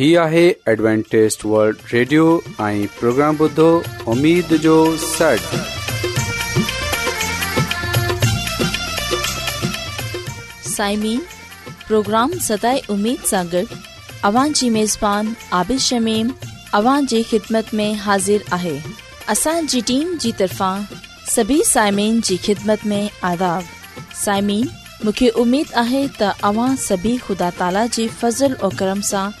هي آهي ادوانٽيست world radio ۽ programme بدو اميد جو سڙ سائمين پروگرام سداي اميد سان اوان جي ميزبان عادل شميم اوان جي خدمت ۾ حاضر آهي اسان جي ٽيم جي طرفان سڀي سائمين جي خدمت ۾ آداب سائمين مونکي اميد آهي ته اوان سڀي خدا تالا جي فضل ۽ کرم سان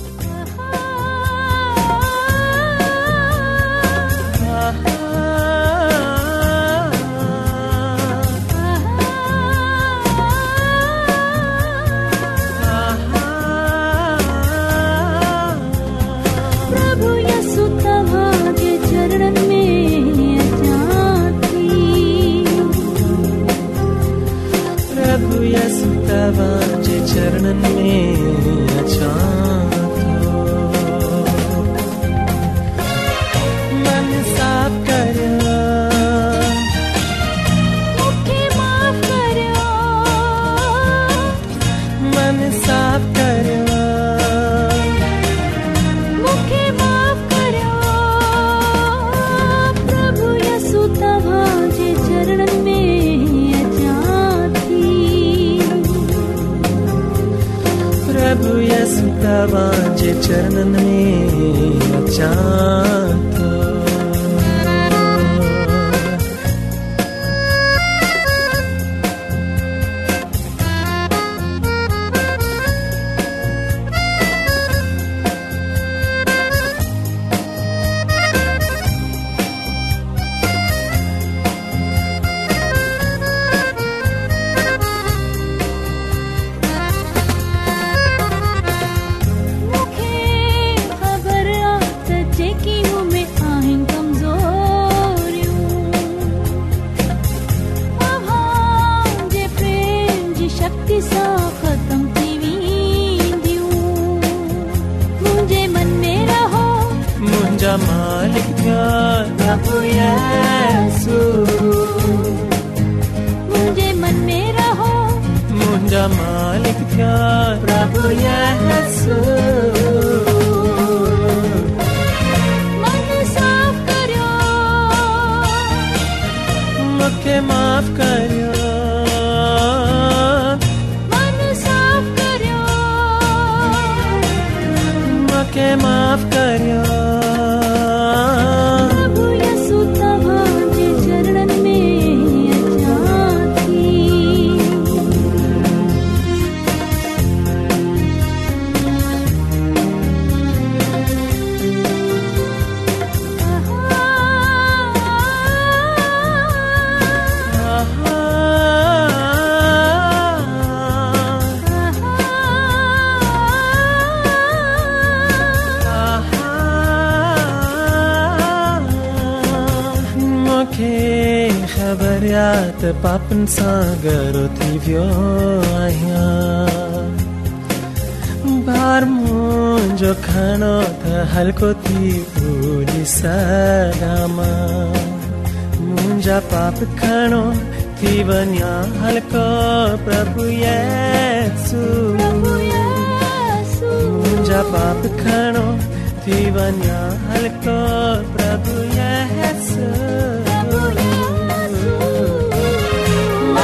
God, Prabhu Yesu. papan sagar tivyo aya bar mon jo khano tha halko thi puri sadama mon ja pap khano thi vanya halko prabhu yesu prabhu yesu mon ja pap khano thi vanya halko prabhu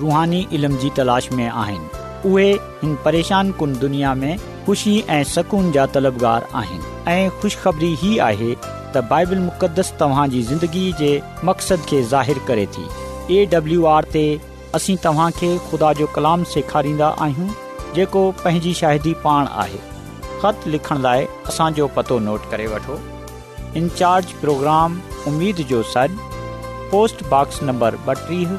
रुहानी इल्म जी तलाश में आहिनि उहे हिन परेशान कुन दुनिया में ख़ुशी ऐं सुकून जा तलबगार आहिनि ऐं ख़ुशिखबरी ई आहे त बाइबिल मुक़दस तव्हांजी ज़िंदगी जे मक़सद खे ज़ाहिर करे थी एडब्लू आर ते असीं तव्हांखे ख़ुदा जो कलाम सेखारींदा आहियूं जेको पंहिंजी शाहिदी पाण आहे ख़त लिखण लाइ असांजो पतो नोट करे वठो इनचार्ज प्रोग्राम उमेद जो सर पोस्ट बॉक्स नंबर ॿटीह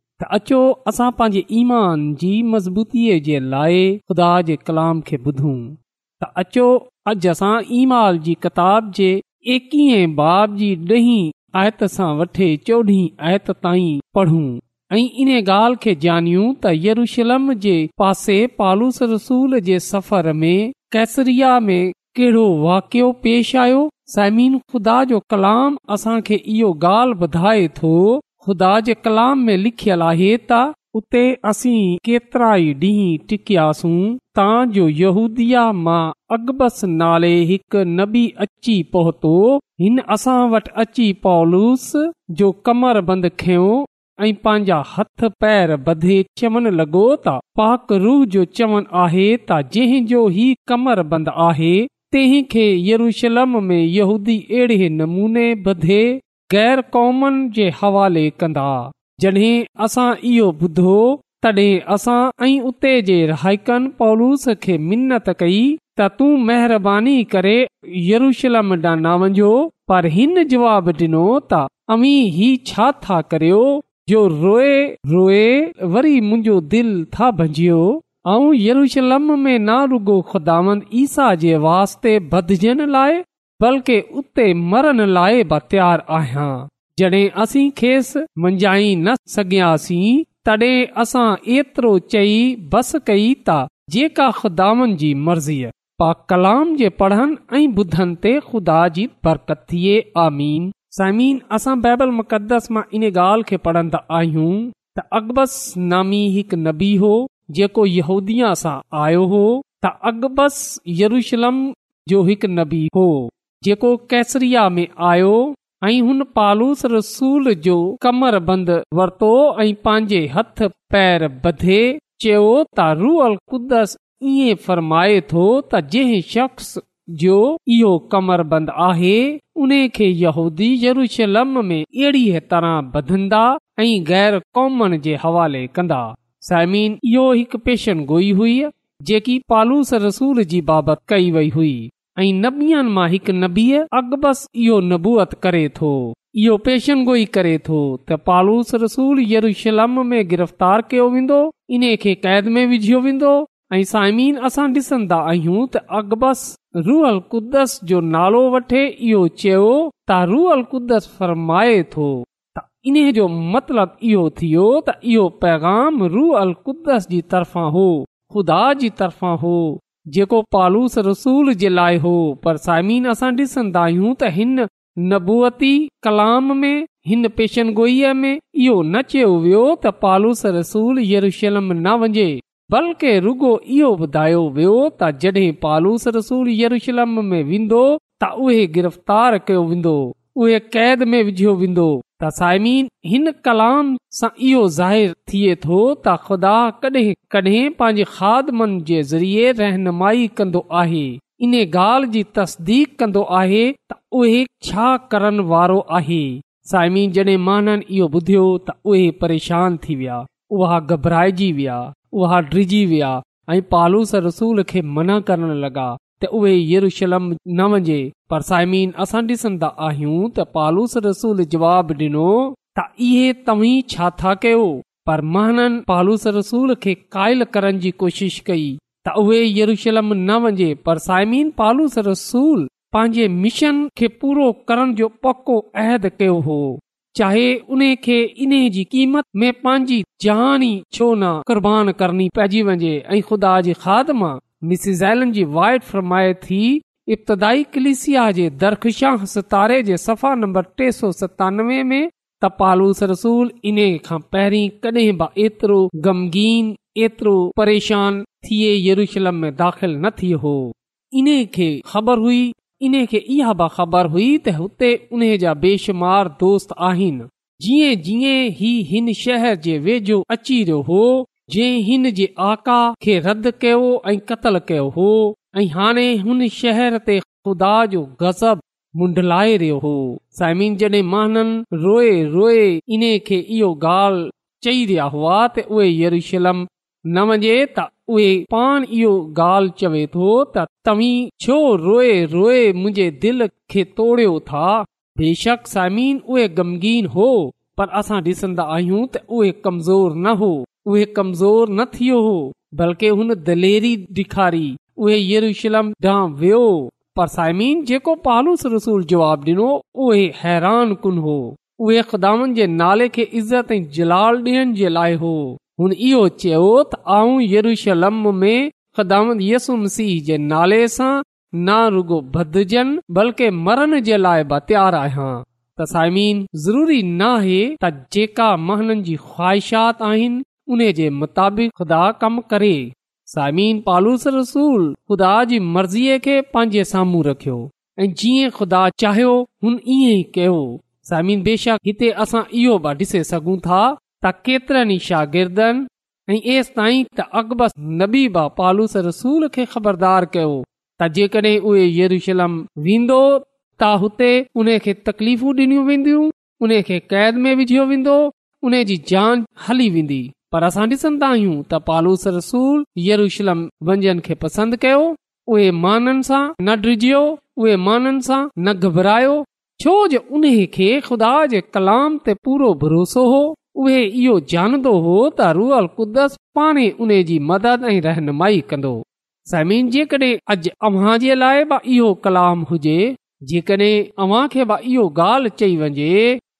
त अचो असां पंहिंजे ईमान जी मज़बूतीअ जे लाइ ख़ुदा जे कलाम खे ॿुधूं त अचो अॼु असां ईमाल जी किताब जे एकवीह बाब जी ॾहीं आयत सां वठे चोॾहीं आयत ताईं पढ़ूं ऐं इन ॻाल्हि खे ॼाणियूं त यरुशलम जे पासे पालूस रसूल जे सफ़र में कैसरिया में कहिड़ो वाकियो पेश आयो साइमिन ख़ुदा जो कलाम असांखे इहो ॻाल्हि ॿुधाए थो خدا کلام میں لکھل ہے تا اترائی دکیاسوں تا جو یہ اکبس نالے نبی اچی پہتو انسان وی پلوس جو کمر بند کانجا ہاتھ پیر بدے چو لگ تاکرو جو چون آئے تا جن جو ہی کمر بند آئے تھی یروشلم میں یہودی اڑی نمونے بدے ग़ैर कौमनि जे हवाले कंदा जॾहिं असां इहो ॿुधो तॾहिं असां ऐं उते जे रहाइक पौलूस खे मिनत कई त तूं महिरबानी करे यरूशलम ॾां न वञो पर हिन जवाब ॾिनो त अमी हीउ छा था करियो जो रोए रोए वरी मुंहिंजो दिलि था भंजियो ऐं येशलम में न रुगो खुदांद ईसा जे वास्ते बदजन लाइ बल्कि उते मरण लाइ बियार आहियां जॾहिं असी खेसि मंझाई न सघियासीं तॾहिं असां एतिरो चई बस कई ता जेका ख़ुदानि जी मर्ज़ीअ पा कलाम जे पढ़नि ऐं ॿुधनि ते ख़ुदा जी बरकत थिए आमीन समीन असां बाइबल मुक़दस मां इन ॻाल्हि खे पढ़ंदा आहियूं त अकबस नामी हिकु नबी हो जेको यहूदि सां आयो हो त अकबस यरूशलम जो हिकु नबी हो जेको केसरिया में आयो ऐं हुन पालूस रसूल जो कमर बंद वर्तो ऐं पंहिंजे हथ पेर बधे चयो कुदस इरमाए थो त शख़्स कमर बंद आहे उन खे यूदी ज़रूशलम में अहिड़ी तरह बधंदा ऐं गैर कॉमन जे हवाले कंदा साइमीन इहो हिकु पेशन गोई हुई जेकी पालूस रसूल जी बाबति कइ वेई हुई नबीअ मां हिकु नबीअ अगबस इहो नबूअत करे थो इहो गोई करे थो त पालूस रसूल यर में गिरफ़्तार कयो वेंदो इन्हे कैद में विझियो वेंदो ऐं साइमीन असां डि॒सन्दा आहियूं त अकबस रूहल कुद्दस जो नालो वठे इहो चयो त रूअल कुदस फरमाए थो इन जो मतलबु इहो थियो त इहो पैगाम रूहल कुदस जी तरफ़ा हो ख़ुदा जी तरफ़ा हो जेको पालूस रसूल जे लाइ हो पर सामिन असां ॾिसंदा आहियूं त हिन नबूअती कलाम में हिन पेशनगोई में इहो न चयो वियो त पालूस रसूल यरूशलम न वञे बल्कि रुगो इहो ॿुधायो वियो त जड॒ पालूस रसूल यरूशलम में वेंदो त उहे गिरफ़्तार कयो वेंदो उहे कैद में विझियो वेंदो त सायमी हिन कलाम सां इहो ज़ाहिरु थिए थो त ख़ुदा कॾहिं कॾहिं पंहिंजे ज़रिए रहनुमाई कंदो आहे इन ॻाल्हि जी तस्दीक कंदो आहे त उहे छा करण वारो आहे माननि इहो ॿुधियो त उहे परेशान थी विया उहा घबराइजी विया उहा विया ऐं पालूस रसूल खे मना करण लॻा त उहे यरुशलम न वञे पर साइमीन आहियूं त पालूस रसूल जवाब ॾिनो त इहे तव्हीं छा था कयो पर महन पालूस रसूल खे कोशिश कई त उहे यरूशलम न वञे पर सायमीन पालूस रसूल पंहिंजे मिशन खे पूरो करण जो पको अहद कयो हो चाहे उन खे इन जी क़ीमत में पंहिंजी जहानी छो न कुर्बान करणी पइजी वञे ऐं ख़ुदा जी खाद मां मिसिज़ाइलनि जी वाइट फरमाए थी इब्तदाई कलिसिया जे दरख़शाह सितारे जे सफ़ा नंबर टे सौ सतानवे में त पालूस रसूल इन खां पहिरीं कॾहिं बि एतिरो गमगीन एतिरो परेशान थिए यरूशलम में दाख़िल न थियो हो इन खे ख़बर हुई इन्हे इहा बि ख़बर हुई त हुते उन जा बेशुमार दोस्त आहिनि जीअं जीअं ही हिन शहर जे वेझो अची वियो हो जंहिं आका खे रद्द कयो ऐं क़तल कयो हो ऐं हाणे हुन शहर ते ख़ुदा जो गज़ब मुंडलाए रहियो हो साइमीन रोए रोए इन्हे इहो ॻाल्हि चई रहिया हुआ त उहे यरूशलम न वञे त उहे पाण इहो गाल्हि चवे थो त तव्हीं छो रोए रोए मुंहिंजे दिल खे तोड़ियो था बेशक समीन उहे गमगीन हो पर असां डि॒संदा आहियूं त उहे कमज़ोर न हो उहे कमज़ोर न थियो हो बल्कि हुन दलेरी ॾिखारी उहे येशलम वियो पर साइमीन जवाब ॾिनो उहे हैरान उहे ख़दामन जे नाले खे इज़त ऐं जलाल ॾियण जे लाइ हो हुन इहो चयो त आऊं यरुशलम में ख़दामन यसु मसीह जे नाले सां ना रुगो भदजन बल्कि मरण जे लाइ बियार आहियां त साइमीन ज़रूरी न आहे त जेका महननि जी ख़्वाहिशात आहिनि मुताबिक़ ख़ुदा कम करे समीन पालूस रसूल खुदा जी मर्ज़ीअ खे पंहिंजे साम्हूं रखियो ऐं जीअं ख़ुदा चाहियो हुन ईअं ई कयो सामिन बेशक हिते असां इहो बि ॾिसे सघूं था त केतरनि ई शागिर्दनि ऐं एसि ताईं त अकबस नबी बा पालूस रसूल खे ख़बरदार कयो त जेकॾहिं उहे येशलम वेंदो त हुते उन खे तकलीफ़ू डि॒नी वेंदियूं उन खे क़ैद में विझियो वेंदो उन जी जान हली वेंदी पर असां ॾिसंदा आहियूं त पालूस रसूल यरूशलम पसंदि कयो उहे माननि सां न डिजियो उहे माननि सां न घबरायो छो जो उन खे खुदा जे कलाम ते पूरो भरोसो हो उहे इहो जानंदो हो त रुअल कुदस पाणे उन जी मदद ऐं रहनुमाई कंदो समीन जेकॾहिं अॼु अव्हां जे लाइ बि इहो कलाम हुजे जेकॾहिं चई वञे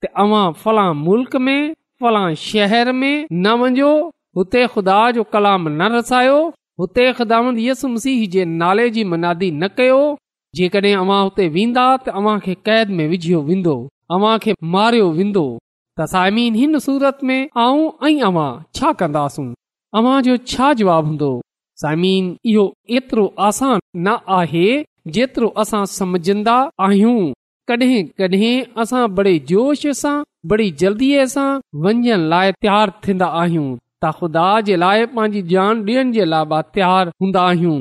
तव्हां फलां मुल्क में न वञो हुते ख़ुदा जो कलाम न रसायो हुते जी मनादी न कयो जेकॾहिं वेंदा तव्हांखे कैद में विझियो वेंदो अव्हां खे मारियो वेंदो त साइमीन हिन सूरत में आऊं ऐं अवां छा कंदासूं अव्हां जो छा जवाब हूंदो साईमीन इहो एतिरो आसान न आहे जेतिरो असां समझंदा आहियूं कॾहिं कॾहिं असां बड़े जोश सां बड़ी जल्दीअ सां वञण लाइ तयारु थींदा आहियूं त ख़ुदा जे लाइ पंहिंजी जान ॾियण जे लाइ तयारु हूंदा आहियूं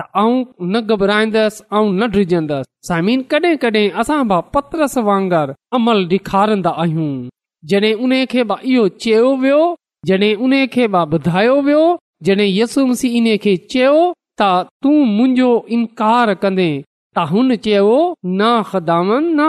त आऊं न घबराईंदसि ऐं न डिॼंदसि समीन कॾहिं कॾहिं असां पत्रस वांगुरु अमल ॾेखारंदा आहियूं जॾहिं उन खे इहो चयो वियो जॾहिं उन खे ॿुधायो वियो जॾहिं इन खे चयो त तूं मुंहिंजो इनकार कंदे त हुन चयो न ख़ुदामन न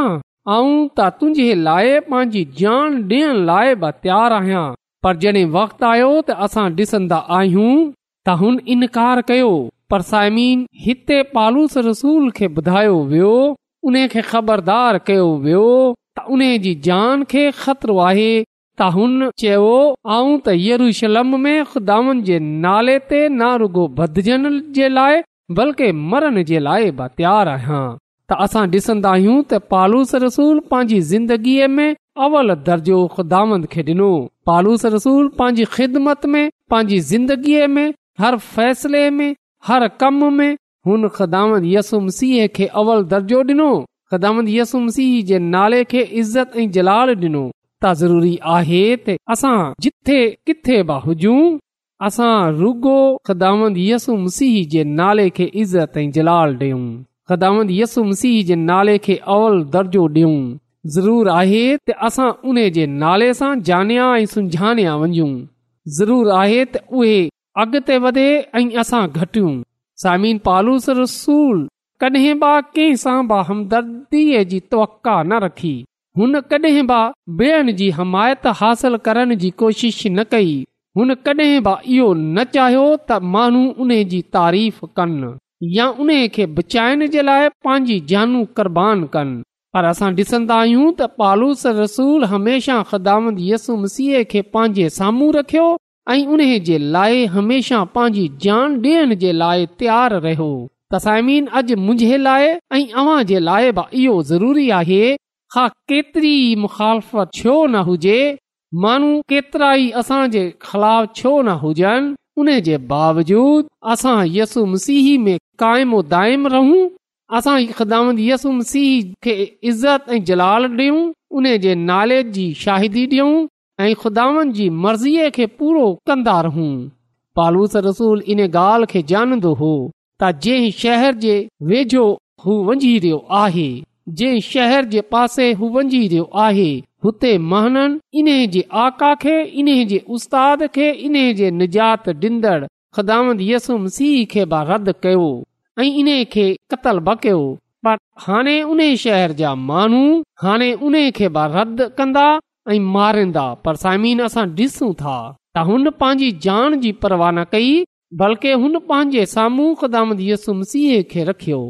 आऊं त तुंहिंजे लाइ पंहिंजी जान ॾियण लाइ ब्यार आहियां पर जॾहिं वक़्त आयो त असां डि॒संदा आहियूं त हुन इनकार कयो पर सायमीन हिते पालूस रसूल खे ॿुधायो वियो उन खे ख़बरदार कयो वियो त उन्हे जी जान खे ख़तरो आहे त हुन चयो आऊं त यरूशलम में खुदान जे नाले ते नारुगो बदजन जे लाइ बल्कि मरण जे लाइ बयार आहियां त असां डि॒संदा आहियूं त पालूस रसूल पंहिंजी ज़िंदगीअ में अवल दर्जो ख़ुदाम खे ॾिनो पालूस रसूल पंहिंजी ख़िदमत में पंहिंजी ज़िंदगीअ में हर फ़ैसिले में हर कम में हुन ख़दामत यसुम सीह खे अवल दर्जो ॾिनो ख़िदामत यसुम सीह जे नाले खे इज़त ऐं जलाल ॾिनो त ज़रूरी आहे असां जिथे किथे बि हुजूं असां रुगो ख़दामंदसू मसीह जे नाले खे इज़त ऐं जलाल डि॒यूं ख़दामंदसू मसीह जे नाले खे अवल दर्जो ॾियूं ज़रूरु आहे त असां उन जे नाले सां जानिया ऐं सुझानया वञू ज़रूरु आहे त उहे अॻिते वधे ऐं असां घटियूं सामिन पालूस रसूल कॾहिं बि कंहिं सां बि हमदर्दीअ जी त्वका न रखी हुन कॾहिं बि हमायत हासिल करण जी कोशिश न कई हुन कॾहिं बि इहो न चाहियो त माण्हू उन जी तारीफ़ कनि या उन खे बचाइण जे लाइ पंहिंजी जानू क़ुर्बान कनि पर असां ॾिसंदा आहियूं त पालूस रसूल हमेशह ख़दामंदसुम सीह खे पंहिंजे साम्हूं रखियो ऐं उन जे लाइ हमेशह पंहिंजी जान ॾियण जे लाइ तयारु रहियो तसाइमीन अॼु मुंहिंजे लाइ ऐं अव्हां जे लाइ बि इहो ज़रूरी आहे केतिरी मुखालत छो न हुजे माण्हू केतिरा ई असांजे ख़िलाफ़ छो न हुजनि उन जे बावजूद असां यसु मसीह में क़ाइमो दायम रहूं असां यसु मसीह खे इज़त ऐं जलाल ॾियूं उन जे नाले जी शाहिदी ॾियूं ऐं खुदान जी मर्ज़ीअ खे पूरो कंदा रहूं पालूस रसूल इन ॻाल्हि खे जानंदो हो त जंहिं शहर जे वेझो हू वञी रहियो आहे जंहिं शहर जे पासे हू वञी रहियो आहे हुते महननि इन्हे जे आका खे इन्हे जे उस्ताद खे इन्हे जे निजात ॾींदड़ यस्सुम सिंह खे रद्द कयो ऐं इन्हे खे क़तल बि कयो पर हाणे उन शहर जा माण्हू हाणे उन खे बि रद्द कंदा ऐं मारींदा पर साइमीन असां ॾिसूं था त हुन पंहिंजी जान जी परवाह न कई बल्कि हुन पंहिंजे साम्हूं ख़दामत यसुम सिंह खे रखियो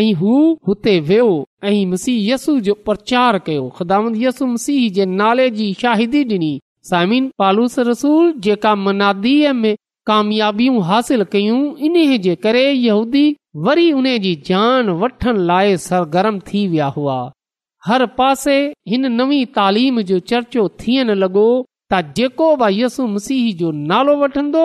ऐं हू हुते वेहो ऐंसू जो प्रचार कयो ख़ुदात यसू मसीह जे नाले जी शाहिदी डि॒नी सामिन पालूस रसूल जेका मनादी में कामयाबियूं हासिल कयूं इन्हे जे करे यहूदी वरी उन जी जान वठण लाइ सरगर्म थी विया हुआ हर पासे हिन नवी तालीम जो चर्चो थियण लॻो त जेको बि यसू मसिह जो नालो वठंदो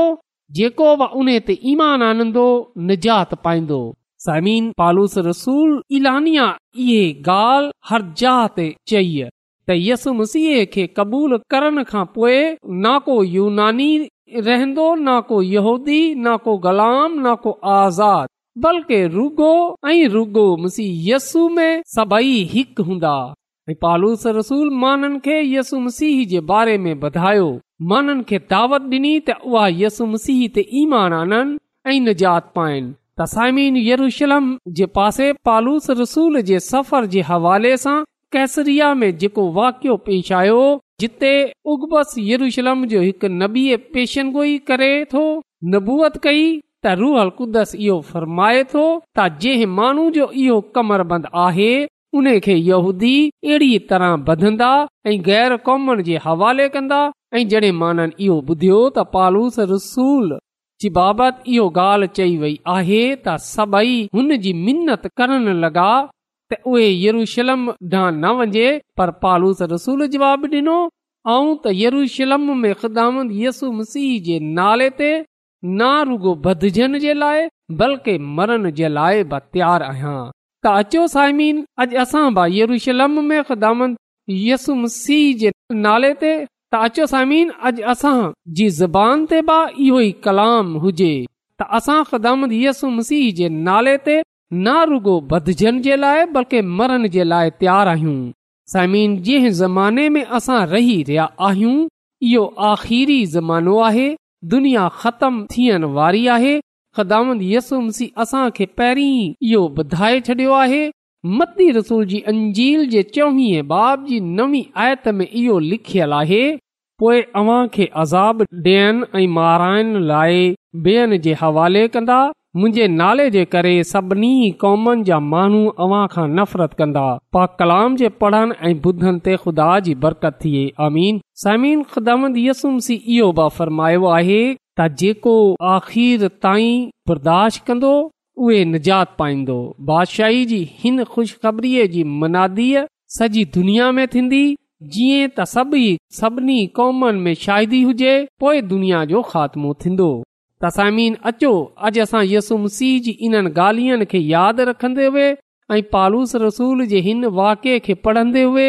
जेको बि उन ते ईमान आनंदो निजात पाईंदो समीन पालूस रसूल इलानिया इहे ॻाल्हि हर जय त यसुम सीह खे क़बूल करण खां पोए ना को यूनानी रहंदो न को यहूदी न को ग़लाम न को आज़ाद बल्कि रुगो ऐं रुगो यसू में सभई हिकु हूंदा पालूस रसूल माननि खे यसुम सिह जे बारे में ॿुधायो माननि खे दावत डि॒नी त उहा यसु मसीह ते ईमान आननि ऐं निजात पाइन तसीन यूशल जे पासे पालूस रसूल जे सफ़र जे हवाले सां कैसरिया में जेको वाकियो पेश आयो जिते उगबस यर जो हिकु नबी पेशनगोई करे नबूअत कई त रूहल कुदस इहो फरमाए थो त जंहिं माण्हू जो इहो कमर बंद आहे उन खे यहूदी अहिड़ी तरह बधंदा ऐ गैर कॉमनि जे हवाले कन्दा ऐ जडे॒न इहो ॿुधियो त पालूस रसूल जी बाबति इहो ॻाल्हि चई वई आहे त सभई हुन जी मिनत करण लॻा त उहे यरुशलम ॾांहुं न वञे पर पालूस रसूल जवाबु ॾिनो ऐं त यरुशलम में ख़िदामंदसुम सिंह जे नाले ते ना रुगो बदजन जे लाइ बल्कि मरण जे लाइ बि तयारु आहियां त अचो साइमीन अॼु असां बि येरुशलम में ख़िदामंद यसु मसीह जे नाले ते अचो साइमीन अॼु असां जी ज़बान ते बि इहो ई कलाम हुजे त असां ख़दामत यसु मसीह जे नाले ते ना रुगो बदजन जे लाइ बल्कि मरण जे लाइ तयार आहियूं समीन जंहिं ज़माने में असां रही रहिया आहियूं इहो आख़िरी ज़मानो आहे दुनिया ख़तम थियण वारी आहे ख़दामंद यसु मसीह असां खे पहिरीं इहो ॿुधाए छॾियो आहे बाब आयत में इहो लिखियल आहे पोइ अव्हां खे अज़ाब डि॒यनि ऐं माराइण लाइ ॿियनि जे हवाले कंदा मुंहिंजे नाले जे करे सभिनी कॉमनि जा माण्हू अव्हां खां नफ़रत कंदा पा कलाम जे पढ़नि ऐं बुधनि ते खुदा जी बरकत थिए अमीन समीनंदसी इहो फरमायो आहे त जेको आख़िर ताईं बर्दाश्त कंदो उहे निजात पाईंदो बादशाही जी हिन ख़ुश ख़बरीअ जी मनादीअ सॼी दुनिया में थींदी जीअं त सभई सभिनी कौमनि में शाहिदी हुजे पोए दुनिया जो ख़ात्मो थींदो तसामीन अचो अॼु असां यसु मसीह जी इन्हनि ॻाल्हियुनि खे यादि रखन्दन्न्दन्न्दु ऐं पालूस रसूल जे हिन वाके खे पढ़न्दे हुए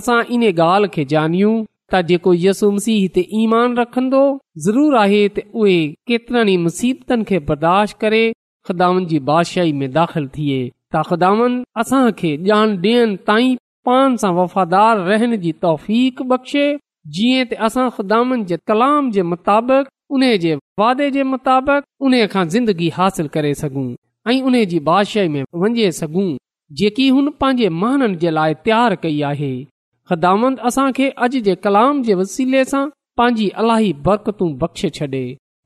असां इन ॻाल्हि खे जानियूं त जेको यसुम सीह हिते ईमान रखंदो ज़रूर आहे त उहे केतिरनि ई मुसीबतनि खे बर्दाश्त करे ख़िदाम जी बादशाही में दाख़िल थिए ता ख़ामंद असां खे ॼाण ॾियनि ताईं पान सां वफ़ादार रहण जी तौफ़ बख़्शे जीअं त असां ख़िदामनि जे कलाम जे मुताबिक़ उन्हे जे वादे जे मुताबिक़ उन खां ज़िंदगी हासिल करे सघूं ऐं उन्हे जी बादशाही में वञे सघूं जेकी हुन पंहिंजे महननि जे लाइ तयारु कई आहे ख़िदाम असां खे अॼु जे कलाम जे वसीले सां पंहिंजी अलाही बरकतू बख़्शे छॾे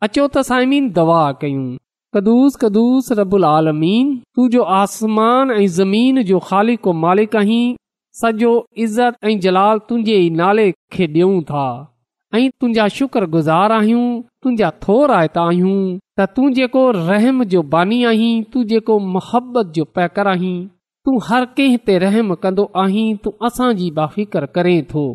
अचो त साइमीन दवा कयूं कदुूस कदुस रबुल आलमीन तू जो आसमान ऐं ज़मीन जो ख़ालिक को मालिक आहीं सॼो इज़त ऐं जलाल तुंहिंजे ई नाले खे डि॒यूं था ऐं तुंहिंजा शुक्रगुज़ार आहीं तुंहिंजा थो रायता आहीं त तूं जेको रहम जो बानी आहीं तू जेको मुहबत जो पैकर आहीं तू हर कंहिं ते रहमु कंदो आहीं तू असांजी बाफ़िकर करें थो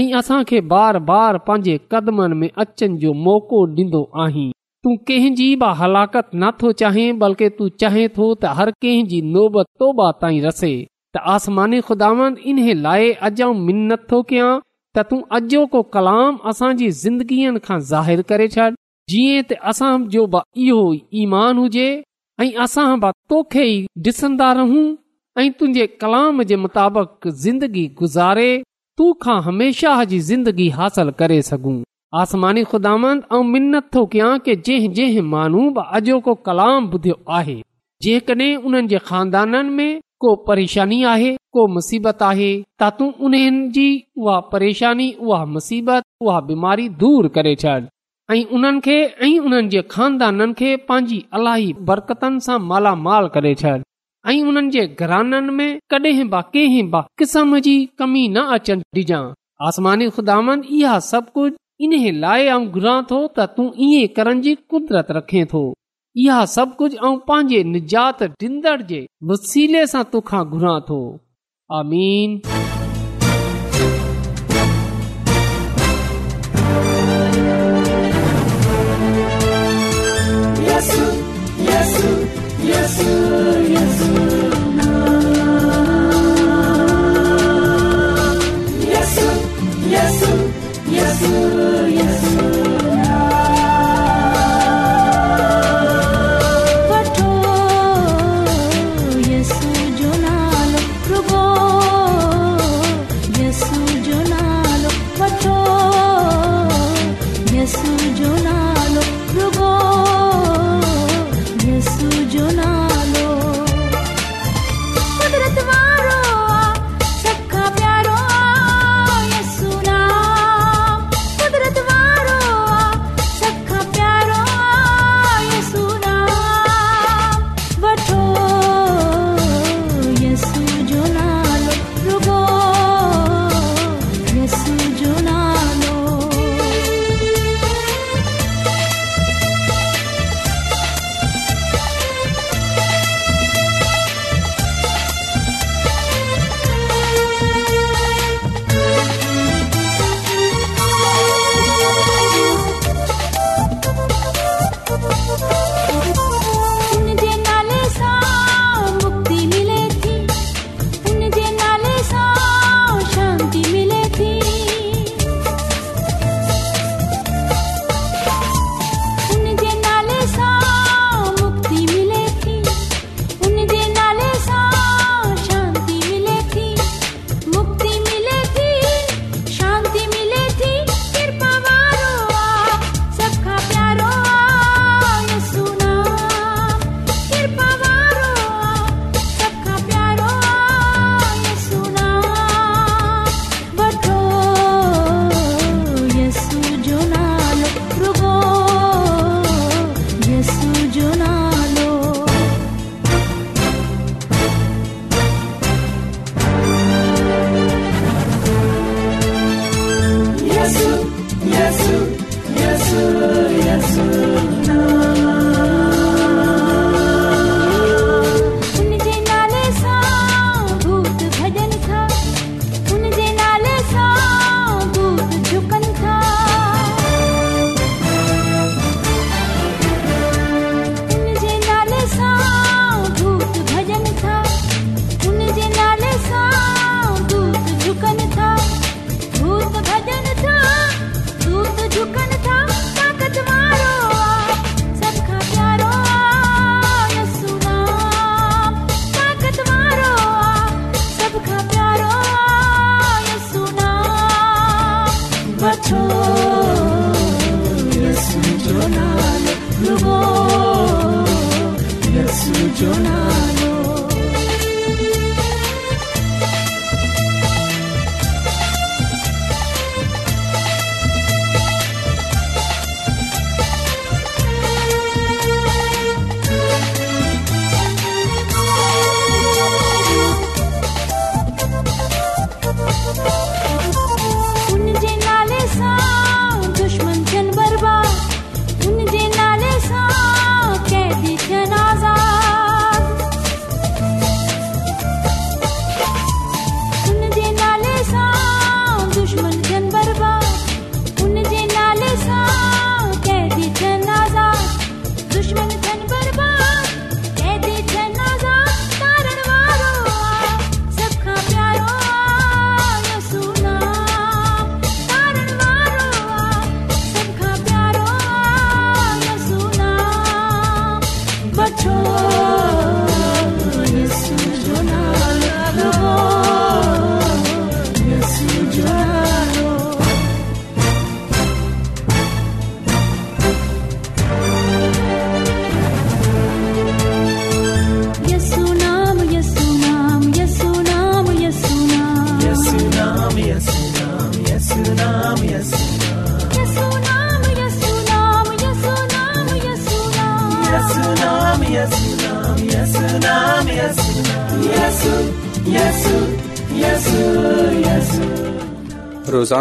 ऐं असां बार बार पंहिंजे कदमनि में अचनि जो मौक़ो डि॒नो आहीं तूं कंहिंजी बि हलाकत नथो चाहे बल्कि तूं चाहे थो त हर कंहिंजी नोबत तोबा ताईं रसे त आसमानी ख़ुदावनि इन्हे लाइ अॼु मिनत थो कयां त तूं अॼो को कलाम असांजी ज़िंदगीअ खां ज़ाहिरु करे छॾ जीअं त असां जो बि इहो ईमान हुजे ऐं असां बि तोखे ई ॾिसंदा रहूं ऐं तुंहिंजे कलाम जे मुताबिक़ ज़िंदगी गुज़ारे तूं खां हमेशह जी ज़िंदगी हासिल करे सघूं आसमानी ख़ुदान ऐं मिनत थो कयां की जंहिं जंहिं माण्हू बि अॼोको कलाम ॿुधियो आहे जेकॾहिं उन्हनि जे ख़ानदाननि में को परेशानी आहे को मुसीबत आहे तूं उन्हनि जी उहा परेशानी उहा मुसीबत उहा बीमारी दूर करे छॾ ऐं उन्हनि खे ऐं उन्हनि जे खानदाननि खे पंहिंजी बरकतनि सां मालामाल करे छॾ ऐं उन्हनि जे घराननि में कॾहिं बि कंहिं बि क़िस्म जी कमी न अचनि डि॒जां आसमानी ख़ुदानि इहा सभु कुझु इन्हीअ लाइ आऊं घुरां थो त तूं ई करण जी कुदरत रखे थो इहा सभु कुझु ऐं पंहिंजे निजात जे वसीले सां तोखां घुरां थो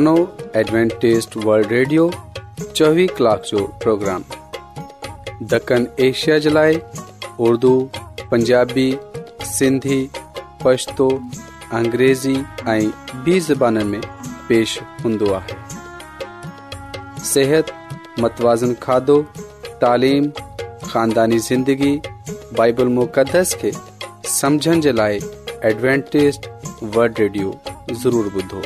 डवेंटेज़ वल्ड रेडियो ریڈیو कलाक کلاک جو پروگرام एशिया ایشیا جلائے اردو پنجابی سندھی پشتو अंग्रेज़ी ऐं बि میں پیش पेश हूंदो आहे सिहत मतवाज़न खाधो तालीम ख़ानदानी ज़िंदगी बाइबल मुक़दस खे समझण जे लाइ एडवेंटेज़ वल्ड